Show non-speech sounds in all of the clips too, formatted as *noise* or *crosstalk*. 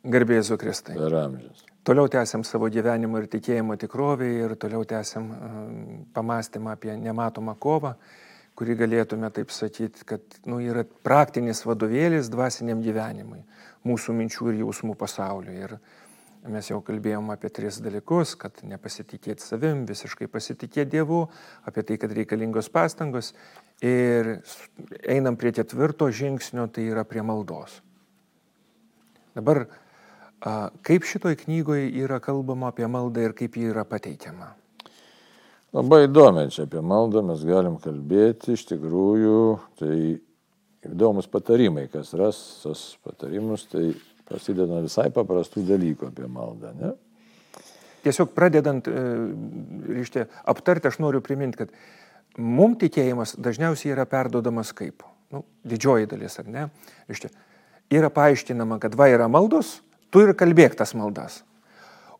Garbėsiu Kristai. Per amžius. Toliau tęsiam savo gyvenimo ir tikėjimo tikrovį ir toliau tęsiam pamastymą apie nematomą kovą, kurį galėtume taip sakyti, kad nu, yra praktinis vadovėlis dvasiniam gyvenimui, mūsų minčių ir jausmų pasauliui. Ir mes jau kalbėjom apie tris dalykus, kad nepasitikėti savim, visiškai pasitikėti Dievu, apie tai, kad reikalingos pastangos. Ir einam prie ketvirto žingsnio, tai yra prie maldos. Dabar Kaip šitoj knygoje yra kalbama apie maldą ir kaip ji yra pateikiama? Labai įdomi čia apie maldą mes galim kalbėti, iš tikrųjų, tai įdomus patarimai, kas ras tos patarimus, tai prasideda visai paprastų dalykų apie maldą. Ne? Tiesiog pradedant, e, reiškia, aptarti, aš noriu priminti, kad mums tikėjimas dažniausiai yra perdodamas kaip, nu, didžioji dalis, ar ne, reiškia, yra paaiškinama, kad va yra maldos, tu ir kalbėk tas maldas.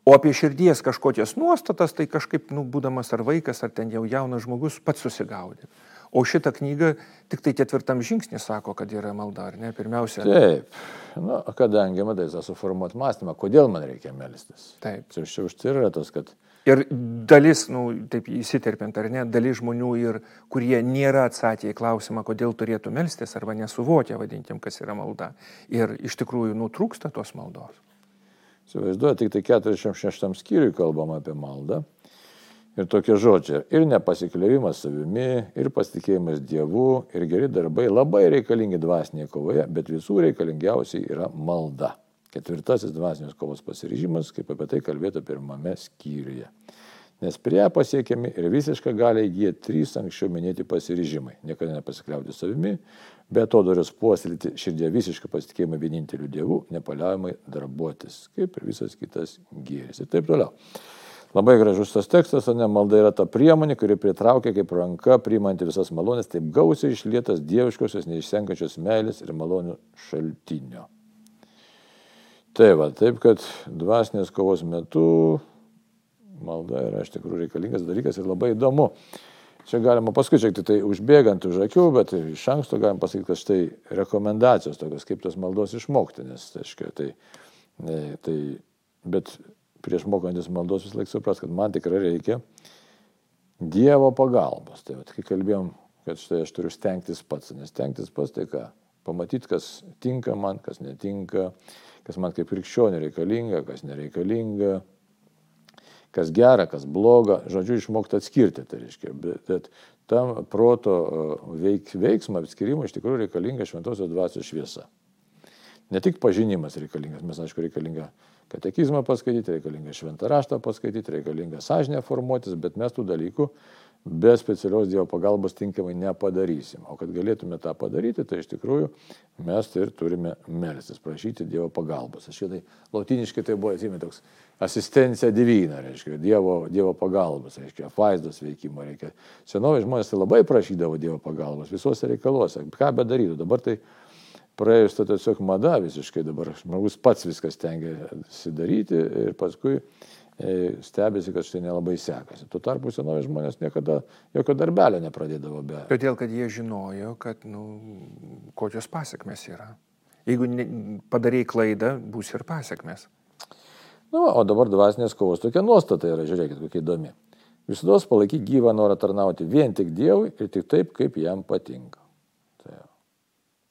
O apie širdies kažkokias nuostatas, tai kažkaip, nu, būdamas ar vaikas, ar ten jau jaunas žmogus, pats susigaudė. O šitą knygą tik tai ketvirtam žingsnį sako, kad yra malda, ar ne? Pirmiausia. Taip. Nu, kadangi, matai, suformuot mąstymą, kodėl man reikia melstis. Taip. Čia už tai yra tas, kad Ir dalis, nu, taip įsiterpiant ar ne, dalis žmonių, ir, kurie nėra atsakę į klausimą, kodėl turėtų melstis, arba nesuvokia, vadinkim, kas yra malda. Ir iš tikrųjų nutrūksta tos maldos. Įsivaizduoju, tik tai 46 skyriui kalbam apie maldą. Ir tokie žodžiai. Ir nepasikliavimas savimi, ir pasitikėjimas Dievu, ir geri darbai labai reikalingi dvasinėje kovoje, bet visų reikalingiausiai yra malda. Ketvirtasis dvasinės kovos pasiryžimas, kaip apie tai kalbėta pirmame skyriuje. Nes prie ją pasiekiami ir visišką galę įgyja trys anksčiau minėti pasiryžimai. Niekada nepasikliauti savimi, bet to dorius puoselėti širdie visišką pasitikėjimą vieninteliu Dievu, nepaliaujamai darbuotis, kaip ir visas kitas gėris. Ir taip toliau. Labai gražus tas tekstas, o ne malda yra ta priemonė, kuri pritraukia kaip ranka, priimanti visas malonės, taip gausiai išlietas dieviškosios, neišsenkančios meilės ir malonių šaltinio. Tai va, taip kad dvasinės kovos metu malda yra iš tikrųjų reikalingas dalykas ir labai įdomu. Čia galima paskui šiek tiek tai užbėgant už akių, bet iš anksto galim pasakyti, kad štai rekomendacijos tokios, kaip tos maldos išmokti, nes, aiškiai, tai, tai, bet prieš mokantis maldos vis laik supras, kad man tikrai reikia Dievo pagalbos. Tai vat, kai kalbėjom, kad štai aš turiu stengtis pats, nes stengtis pats tai ką, pamatyti, kas tinka man, kas netinka, kas man kaip krikščionių reikalinga, kas nereikalinga, kas gera, kas bloga, žodžiu, išmokti atskirti, tai reiškia, bet, bet tam proto veik, veiksmą atskirimą iš tikrųjų reikalinga šventosios dvasios šviesa. Ne tik pažinimas reikalingas, mes aišku reikalinga katekizmą paskaityti, reikalinga šventą raštą paskaityti, reikalinga sąžinę formuotis, bet mes tų dalykų be specialios Dievo pagalbos tinkamai nepadarysim. O kad galėtume tą padaryti, tai iš tikrųjų mes tai ir turime melstis, prašyti Dievo pagalbos. Aš šitai latiniškai tai buvo, atsimė, toks asistencija divina, reiškia, Dievo, dievo pagalbos, reiškia, vaizdos veikimo reikia. Senovai žmonės tai labai prašydavo Dievo pagalbos visuose reikaluose, ką bedarytų. Dabar tai praėjus to tiesiog mada visiškai dabar žmogus pats viskas tengiasi daryti ir paskui stebėsi, kad štai nelabai sekasi. Tuo tarpu senovės žmonės niekada jokio darbelio nepradėdavo be. Todėl, kad jie žinojo, kad, nu, kokios pasiekmes yra. Jeigu ne, padarai klaidą, bus ir pasiekmes. Nu, o dabar dvasinės kovos tokia nuostata yra, žiūrėkit, kokia įdomi. Visada palaikyk gyvą norą tarnauti vien tik Dievui ir tik taip, kaip jam patinka. Tai,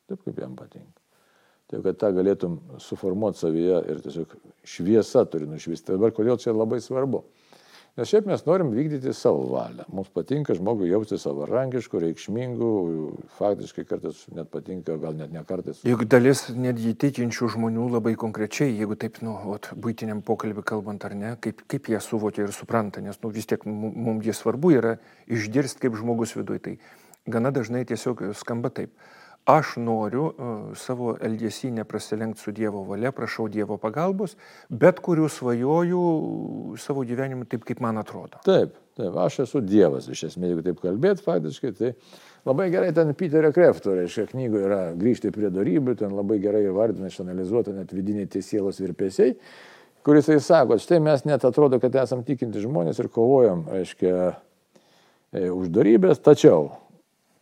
taip, kaip jam patinka. Tai kad tą galėtum suformuoti savyje ir tiesiog šviesa turi nušvisti. Dabar kodėl čia labai svarbu? Nes šiaip mes norim vykdyti savo valią. Mums patinka žmogui jausti savarankiškų, reikšmingų, faktiškai kartais net patinka, gal net ne kartais. Juk dalis netgi tikinčių žmonių labai konkrečiai, jeigu taip, nu, ot, būtiniam pokalbį kalbant ar ne, kaip, kaip jie suvokia ir supranta, nes, nu, vis tiek mums jie svarbu yra išgirsti kaip žmogus viduje. Tai gana dažnai tiesiog skamba taip aš noriu uh, savo elgesį neprasilenkti su Dievo valia, prašau Dievo pagalbos, bet kurių svajoju savo gyvenimu taip, kaip man atrodo. Taip, taip, aš esu Dievas, iš esmės, jeigu taip kalbėt, faktiškai, tai labai gerai ten Peterio Krefto, reiškia, knygoje yra grįžti prie darybių, ten labai gerai įvardina, išanalizuota net vidiniai tie sielos virpesiai, kuris jis sako, štai mes net atrodo, kad esam tikinti žmonės ir kovojam, reiškia, e, už darybės, tačiau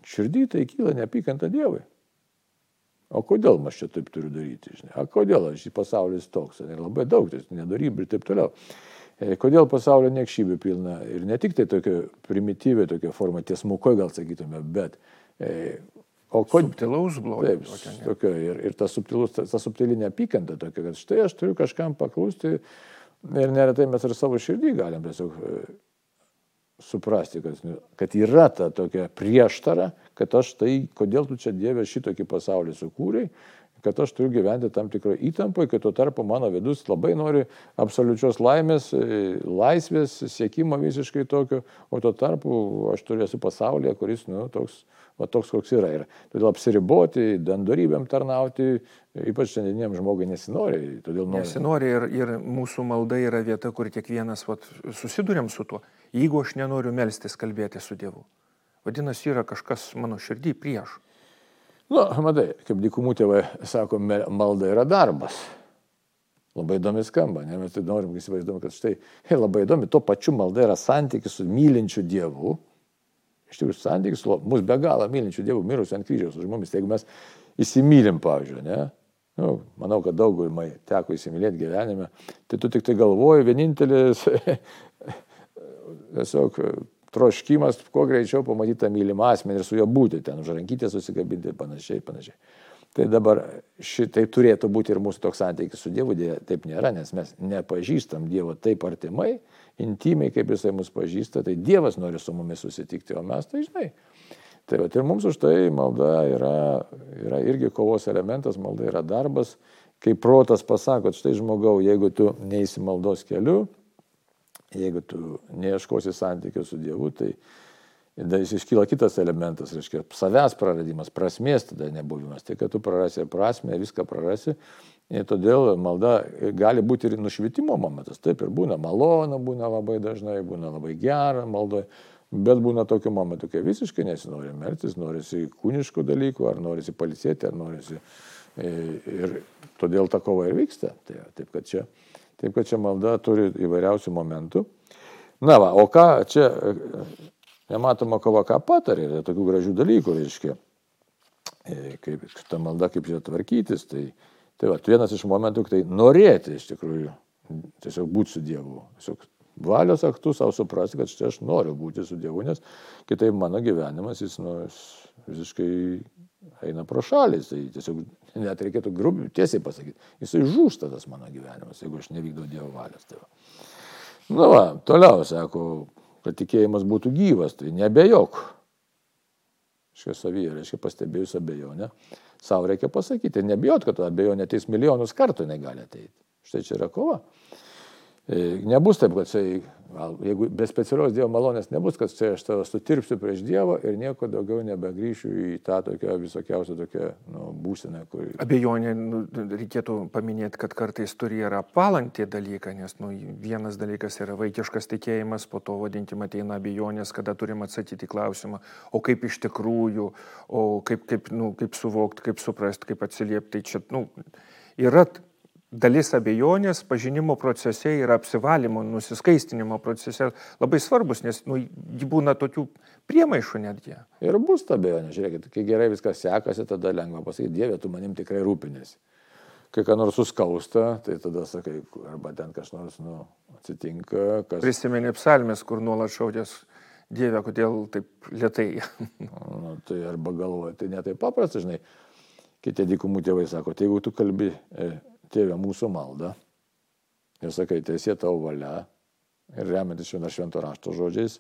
širdį tai kyla neapykanta Dievui. O kodėl aš čia taip turiu daryti, žinai? A kodėl aš į pasaulis toks? Ir labai daug, tai nedarybi ir taip toliau. E, kodėl pasaulio niekšybių pilna? Ir ne tik tai tokia primityvė tokia forma, tiesmukoje gal sakytume, bet... E, o kodėl... Subtilaus blogio. Taip, tokio, ir, ir ta, subtilus, ta, ta subtilinė apykanta tokia, kad štai aš turiu kažkam paklūsti ir neretai mes ir savo širdį galim tiesiog e, suprasti, kad, kad yra ta tokia prieštara, kad aš tai, kodėl tu čia Dieve šitokį pasaulį sukūrei kad aš turiu gyventi tam tikroje įtampoje, kai tuo tarpu mano vidus labai nori absoliučios laimės, e, laisvės, siekimo visiškai tokio, o tuo tarpu aš turėsiu pasaulyje, kuris, nu, toks, va, toks koks yra. Ir todėl apsiriboti, dandorybėm tarnauti, ypač šiandieniniam žmogui nesinori. Nori. Nesinori ir, ir mūsų malda yra vieta, kur kiekvienas vat, susidurėm su tuo. Jeigu aš nenoriu melstis kalbėti su Dievu, vadinasi, yra kažkas mano širdį prieš. Nu, matai, kaip dikumų tėvai sako, malda yra darbas. Labai įdomi skamba, ne? mes tai norim įsivaizduoti, kad štai hei, labai įdomi, tuo pačiu malda yra santykis su mylinčiu Dievu. Iš tikrųjų, santykis su mūsų be galo mylinčiu Dievu, mirusiu ant kryžiaus už mumis. Tai jeigu mes įsimylim, pavyzdžiui, ne? Nu, manau, kad daugumai teko įsimylėti gyvenime, tai tu tik tai galvoji, vienintelis *laughs* tiesiog troškimas kuo greičiau pamatyti tą mylimą asmenį ir su juo būti, ten už rankytę susikabinti ir panašiai, panašiai. Tai dabar šitai turėtų būti ir mūsų toks santykis su Dievu, dėja taip nėra, nes mes nepažįstam Dievo taip artimai, intimiai, kaip jisai mus pažįsta, tai Dievas nori su mumis susitikti, o mes tai žinai. Tai va, ir mums už tai malda yra, yra irgi kovos elementas, malda yra darbas, kai protas pasako, štai žmogau, jeigu tu neįsi maldos keliu, Jeigu tu neieškosi santykių su Dievu, tai tada iškyla kitas elementas, reiškia, savęs praradimas, prasmės tada nebuvimas. Tai kad tu prarasi prasmę, viską prarasi. Ir todėl malda gali būti ir nušvitimo momentas. Taip ir būna malona, būna labai dažnai, būna labai gera maldoje. Bet būna tokių momentų, kai visiškai nesinori meltis, norisi kūniškų dalykų, ar norisi palisėti, ar norisi. E, ir todėl ta kova ir vyksta. Tai, taip kad čia Taip kad čia malda turi įvairiausių momentų. Na va, o ką čia nematoma kova, ką patarė, yra tokių gražių dalykų, reiškia, e, kaip ta malda, kaip čia tvarkytis. Tai, tai va, vienas iš momentų, tai norėti iš tikrųjų tiesiog būti su Dievu. Tiesiog valios aktų savo suprasti, kad štai aš noriu būti su Dievu, nes kitaip mano gyvenimas jis, nu, visiškai eina pro šalis, tai tiesiog net reikėtų grubiai tiesiai pasakyti, jisai žūsta tas mano gyvenimas, jeigu aš nevykdau Dievo valios. Tai va. Nu va, toliau sako, kad tikėjimas būtų gyvas, tai nebejok. Šia savyje, reiškia, pastebėjus abejonę, savo reikia pasakyti, nebijot, kad abejonė ateis milijonus kartų negali ateiti. Štai čia yra kova. E, nebus taip, kad čia, jeigu be specialios Dievo malonės nebus, kad čia aš tave sutirpsiu prieš Dievą ir nieko daugiau nebegrįšiu į tą tokią visokiausią tokią nu, būseną. Kur... Abejonė, nu, reikėtų paminėti, kad kartais turi yra palantį dalyką, nes nu, vienas dalykas yra vaikiškas tikėjimas, po to vadinkim ateina abejonės, kada turim atsakyti klausimą, o kaip iš tikrųjų, o kaip, kaip, nu, kaip suvokti, kaip suprasti, kaip atsiliepti. Tai čia nu, yra dalis abejonės pažinimo procese ir apsivalymo, nusiskaistinimo procese labai svarbus, nes nu, jį būna tokių priemaišų netgi. Ir bus ta abejonė, žiūrėkit, kai gerai viskas sekasi, tada lengva pasakyti, Dieve, tu manim tikrai rūpinėsi. Kai ką nors suskausta, tai tada sakai, arba ten kažkas nors nu, atsitinka. Kas... Prisimeni psalmės, kur nuolat šaudės. Dieve, kodėl taip lietai? *laughs* nu, tai arba galvoja, tai netai paprasta, žinai. Kiti dykumų tėvai sako, tai jeigu tu kalbi e, tėvė mūsų maldą ir sakai, teisė tavo valia ir remiantis šventą švento rašto žodžiais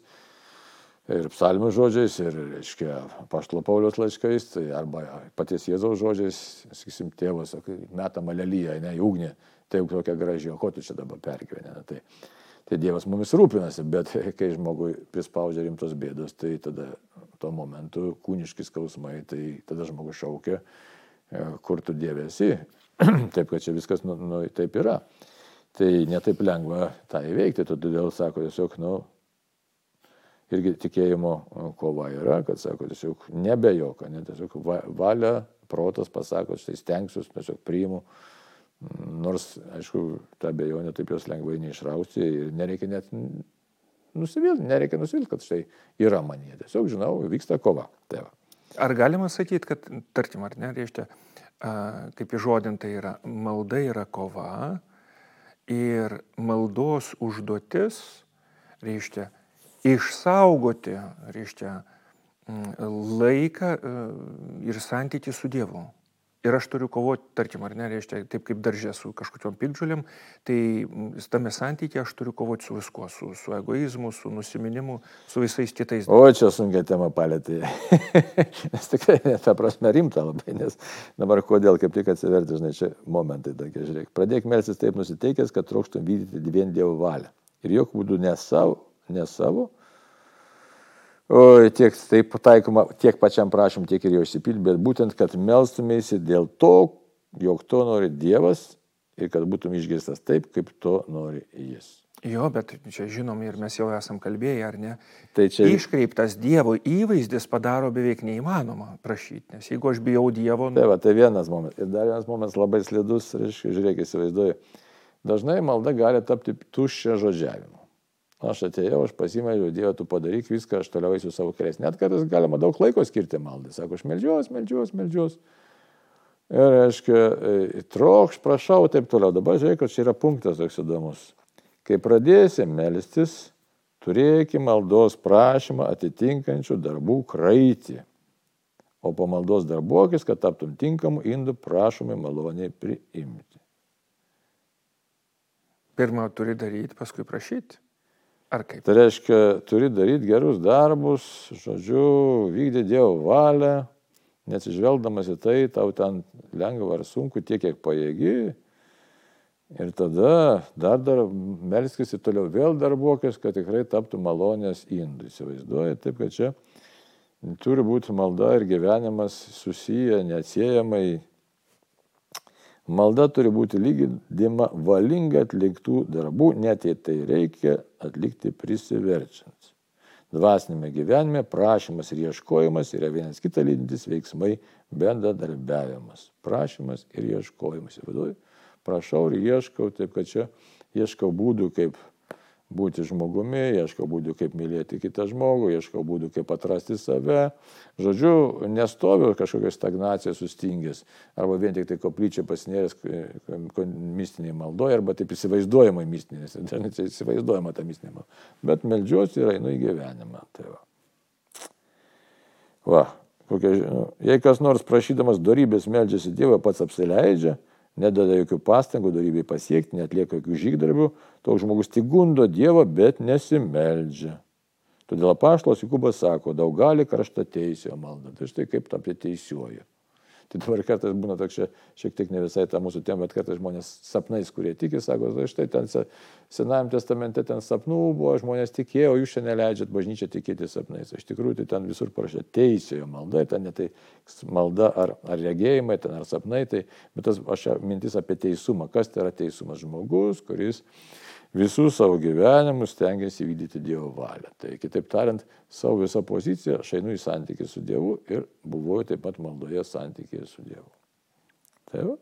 ir psalmių žodžiais ir, reiškia, paštlo Paulius laiškais, tai arba paties Jėzaus žodžiais, sakysim, tėvas, metam alelyje, ne, į ugnį, tai jau tokia graži, o ko tu čia dabar pergyveni. Tai, tai Dievas mumis rūpinasi, bet *laughs* kai žmogui prispaudžia rimtos bėdos, tai tada tuo momentu kūniški skausmai, tai tada žmogus šaukia, e, kur tu Dievesi, *clears throat* taip kad čia viskas nu, nu, taip yra. Tai netaip lengva tą įveikti, todėl sako tiesiog, nu, irgi tikėjimo kova yra, kad sako tiesiog nebejoka, ne, tiesiog valia, protas pasako, štai stengsiuosi, tiesiog priimu. Nors, aišku, tą bejonę taip jos lengvai neišrausti ir nereikia net nusivilti, nereikia nusivilti, kad štai yra manie. Tiesiog žinau, vyksta kova. Tai va. Ar galima sakyti, kad, tarkim, ar ne, reiškia, kaip įžodinta yra, malda yra kova ir maldos užduotis, reiškia, išsaugoti, reiškia, laiką ir santykių su Dievu. Ir aš turiu kovoti, tarkim, ar ne, reiškia, taip kaip daržė su kažkokiam pikdžiuliam, tai tame santykė aš turiu kovoti su viskuo, su, su egoizmu, su nusiminimu, su visais kitais. O čia sunkia tema palėtė. *laughs* nes tikrai, ta prasme, rimta labai, nes dabar kodėl, kaip tik atsiverti, žinai, čia momentai tokie, žiūrėk. Pradėk melsis taip nusiteikęs, kad trokštum vykdyti vien Dievo valią. Ir jokių būdų ne savo, ne savo, tiek taip taikoma tiek pačiam prašym, tiek ir jo išsipildyti, bet būtent, kad melstumėsi dėl to, jog to nori Dievas ir kad būtum išgirstas taip, kaip to nori Jis. Jo, bet čia žinom ir mes jau esam kalbėję, ar ne? Tai čia... Iškreiptas Dievo įvaizdis padaro beveik neįmanoma prašyti, nes jeigu aš bijau Dievo... Nu... Tai, va, tai vienas momentas. Ir dar vienas momentas labai slidus, reiškia, žiūrėk, įsivaizduoju. Dažnai malda gali tapti tuščia žodžiavimu. Aš atėjau, aš pasimeldžiau, Dieve, tu padaryk viską, aš toliau eisiu savo keliais. Net kartais galima daug laiko skirti maldai. Sako, aš melžiuos, melžiuos, melžiuos. Ir, aiškiai, e, trokš, prašau, taip toliau. Dabar žiūrėk, kad čia yra punktas toks įdomus. Kai pradėsi melstis, turėki maldos prašymą atitinkančių darbų kraitį. O po maldos darbuokis, kad taptum tinkamu indu prašomai maloniai priimti. Pirmą turi daryti, paskui prašyti. Ar kaip? Tai reiškia, turi daryti gerus darbus, žodžiu, vykdyti Dievo valią, nesižvelgdamas į tai, tau ten lengva ar sunku, tiek kiek pajėgi. Ir tada dar, dar melskis ir toliau vėl darbuokis, kad tikrai taptų malonės indų. Įsivaizduoji, taip kad čia turi būti malda ir gyvenimas susiję neatsiejamai Malda turi būti lygindima valingai atliktų darbų, net jei tai reikia atlikti prisiverčiant. Dvasinėme gyvenime prašymas ir ieškojimas yra vienas kitą lydintis veiksmai, bendradarbiavimas. Prašymas ir ieškojimas. Įvaduoju, prašau ir ieškau, taip kad čia ieškau būdų, kaip būti žmogumi, ieškau būdų, kaip mylėti kitą žmogų, ieškau būdų, kaip atrasti save. Žodžiu, nestoviu kažkokią stagnaciją sustingęs, arba vien tik tai koplyčia pasinėręs mistiniai maldoje, arba taip įsivaizduojama mistinė, nes įsivaizduojama ta mistinė malda. Bet melžiuosi ir einu į gyvenimą. Tai va. va kokia, jei kas nors prašydamas darybės melžiasi Dievą, pats apsileidžia, nededa jokių pastangų darybei pasiekti, netlieka jokių žygdarbių, toks žmogus tik gundo Dievą, bet nesimeldžia. Todėl apaštalas Jukubas sako, daug gali karšta teisėjo malda. Tai štai kaip tapti teisiuoju. Tai dabar kartais būna toks šiek tiek ne visai ta mūsų tema, bet kartais žmonės sapnais, kurie tiki, sako, tai štai ten Senajame testamente ten sapnų buvo, žmonės tikėjo, jūs šiandien neleidžiat bažnyčią tikėti sapnais. Iš tikrųjų, tai ten visur parašė teisėjo malda, ten ne tai malda ar, ar regėjimai, ten ar sapnai, tai, bet tas aš mintis apie teisumą. Kas tai yra teisumas? Žmogus, kuris visų savo gyvenimus stengiasi vykdyti Dievo valią. Tai kitaip tariant, savo visą poziciją aš einu į santykį su Dievu ir buvau taip pat maldoje santykėje su Dievu. Tai va.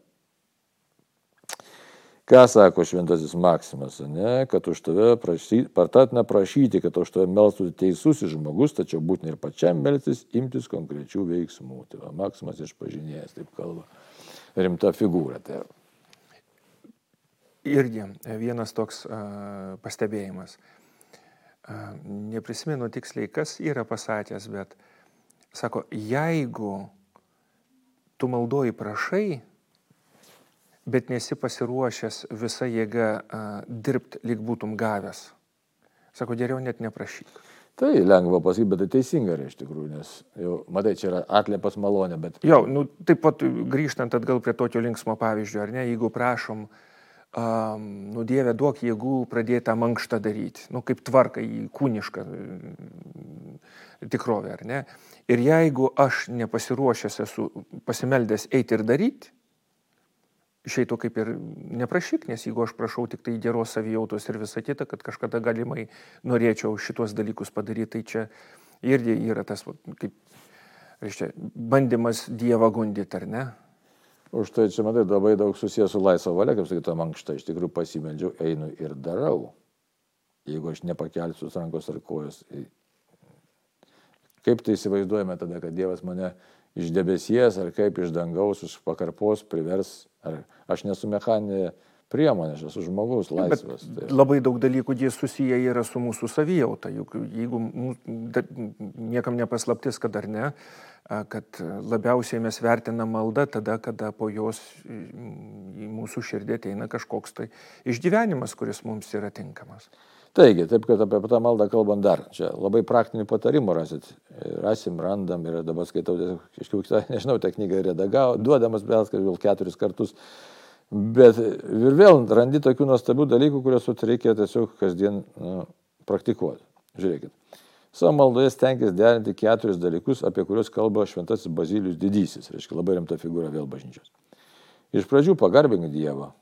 Ką sako šventasis Maksimas, ne? kad už tave prašyti, partatina prašyti, kad už tave melstų teisusis žmogus, tačiau būtina ir pačiam melstis imtis konkrečių veiksmų. Tai va, Maksimas išpažinėjęs taip kalba. Rimta figūra. Tai irgi vienas toks uh, pastebėjimas. Uh, neprisimenu tiksliai, kas yra pasakęs, bet sako, jeigu tu maldoji prašai, bet nesi pasiruošęs visą jėgą dirbti, lyg būtum gavęs, sako, geriau net neprašyk. Tai lengva pasakyti, bet tai teisinga yra iš tikrųjų, nes jau, matai, čia yra atliepas malonė, bet... Jau, nu, taip pat grįžtant atgal prie tokio linksmo pavyzdžio, ar ne, jeigu prašom uh, um, nu Dieve duok jėgų pradėti tą mankštą daryti, nu kaip tvarka į kūnišką tikrovę, ar ne? Ir jeigu aš nepasiruošęs esu pasimeldęs eiti ir daryti, išeitų kaip ir neprašyk, nes jeigu aš prašau tik tai geros savijautos ir visą kitą, kad kažkada galimai norėčiau šitos dalykus padaryti, tai čia irgi yra tas, kaip, reiškia, bandymas Dievą gundyti, ar ne? Už tai čia, matai, labai daug susijęs su laisvo valia, kaip sakytų, mankšta, iš tikrųjų pasimeldžiau, einu ir darau. Jeigu aš nepakelsiu rankos ar kojos. Kaip tai įsivaizduojame tada, kad Dievas mane iš debesies ar kaip iš dangaus, iš pakarpos privers, ar aš nesu mechaninė priemonė, aš esu žmogus laisvas. Tai. Labai daug dalykų jie susiję yra su mūsų savijauta, juk jeigu da, niekam nepaslaptis, kad ar ne, kad labiausiai mes vertinam maldą tada, kada po jos į mūsų širdį ateina kažkoks tai išgyvenimas, kuris mums yra tinkamas. Taigi, taip kad apie tą maldą kalbant dar, čia labai praktinių patarimų rasit, rasim, randam ir dabar skaitau, nežinau, tą knygą redagau, duodamas kad vėl keturis kartus Bet ir vėl randi tokių nuostabių dalykų, kuriuos reikia tiesiog kasdien nu, praktikuoti. Žiūrėkit. Savo maldoje stenkis derinti keturis dalykus, apie kuriuos kalba šventasis Bazilijus didysis, reiškia labai rimta figūra vėl bažnyčios. Iš pradžių pagarbink Dievą.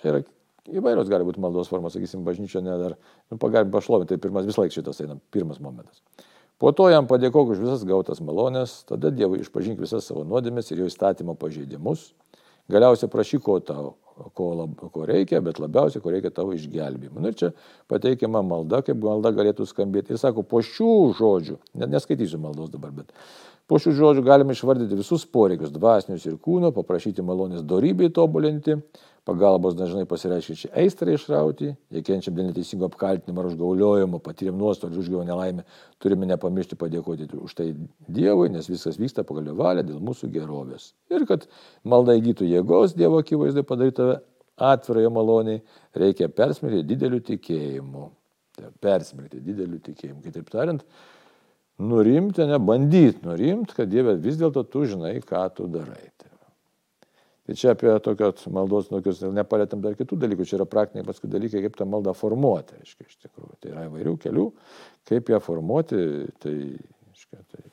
Čia yra įvairios gali būti maldos formos, sakysim, bažnyčia ne dar, nu, pagarbink pašlovinti, tai pirmas vis laik šitas eina, pirmas momentas. Po to jam padėkok už visas gautas malonės, tada Dievui išpažink visas savo nuodėmės ir jo įstatymo pažeidimus Galiausiai prašyk, ko tau, ko, lab, ko reikia, bet labiausiai, ko reikia tavo išgelbėjimo. Nu, ir čia pateikiama malda, kaip malda galėtų skambėti. Ir sako, po šių žodžių, net neskaitysiu maldos dabar, bet po šių žodžių galime išvardyti visus poreikius, dvasinius ir kūno, paprašyti malonės darybei tobulinti, Pagalbos dažnai pasireiškia čia aistrai išrauti, jei kenčiam dėl neteisingo apkaltinimo ar užgauliojimo, patyrėm nuostolį, užgavo nelaimę, turime nepamiršti padėkoti už tai Dievui, nes viskas vyksta pagal jo valią dėl mūsų gerovės. Ir kad malda įgytų jėgos Dievo akivaizdai padaryti atvirai maloniai, reikia persmelkti dideliu tikėjimu. Tai persmelkti dideliu tikėjimu. Kitaip tariant, nurimti, ne bandyti nurimti, kad Dieve vis dėlto tu žinai, ką tu darai. Tai čia apie tokios maldos, tokius nepalėtėm dar kitų dalykų, čia yra praktiniai paskui dalykai, kaip tą maldą formuoti, aiškiai, iš tikrųjų. Tai yra įvairių kelių, kaip ją formuoti, tai, aiškiai, tai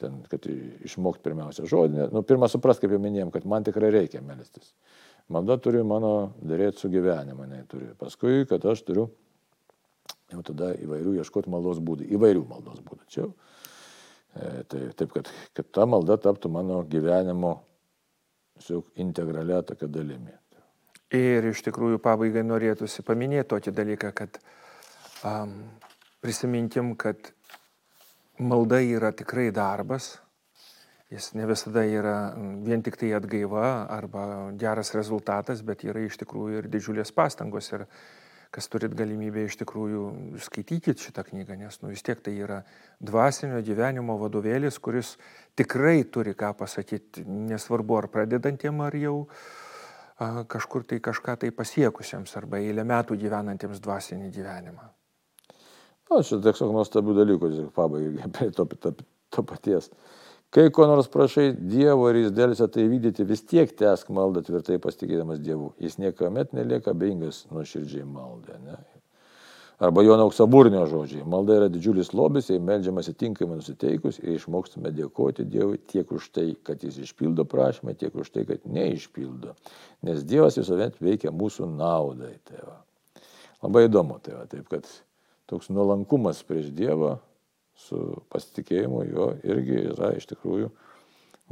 ten, kad išmokti pirmiausia žodį. Nu, pirmą supras, kaip jau minėjom, kad man tikrai reikia melstis. Malda turi mano dėrėti su gyvenimu, ne turi. Paskui, kad aš turiu jau tada įvairių ieškoti maldos būdų, įvairių maldos būdų. Čia. E, tai, taip, kad, kad ta malda taptų mano gyvenimo integralia tokia dalimi. Ir iš tikrųjų pabaigai norėtųsi paminėti tokį dalyką, kad um, prisiminkim, kad malda yra tikrai darbas, jis ne visada yra vien tik tai atgaiva arba geras rezultatas, bet yra iš tikrųjų ir didžiulės pastangos. Ir kas turit galimybę iš tikrųjų skaitykit šitą knygą, nes nu, vis tiek tai yra dvasinio gyvenimo vadovėlis, kuris tikrai turi ką pasakyti, nesvarbu ar pradedantiem, ar jau a, kažkur tai kažką tai pasiekusiems, arba eilę metų gyvenantiems dvasinį gyvenimą. Na, čia tiesiog nuostabių dalykų, pabaigai prie to, to, to paties. Kai ko nors prašai Dievo ir jis dėlsia tai vykdyti, vis tiek tęsk maldą tvirtai pasitikėdamas Dievu. Jis niekuomet nelieka beingas nuoširdžiai maldė. Ne? Arba Jono auksaburnio žodžiai. Malda yra didžiulis lobis, jei melžiamasi tinkamai nusiteikus ir išmokstame dėkoti Dievui tiek už tai, kad jis išpildo prašymą, tiek už tai, kad neišpildo. Nes Dievas visuomet veikia mūsų naudai. Tai va. Labai įdomu, tai va, taip kad toks nuolankumas prieš Dievą su pasitikėjimu jo irgi yra iš tikrųjų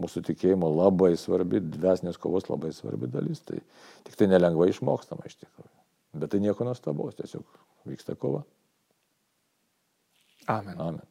mūsų tikėjimo labai svarbi, dvesinės kovos labai svarbi dalis. Tai tik tai nelengvai išmokstama iš tikrųjų. Bet tai nieko nuostabaus, tiesiog vyksta kova. Amen. Amen.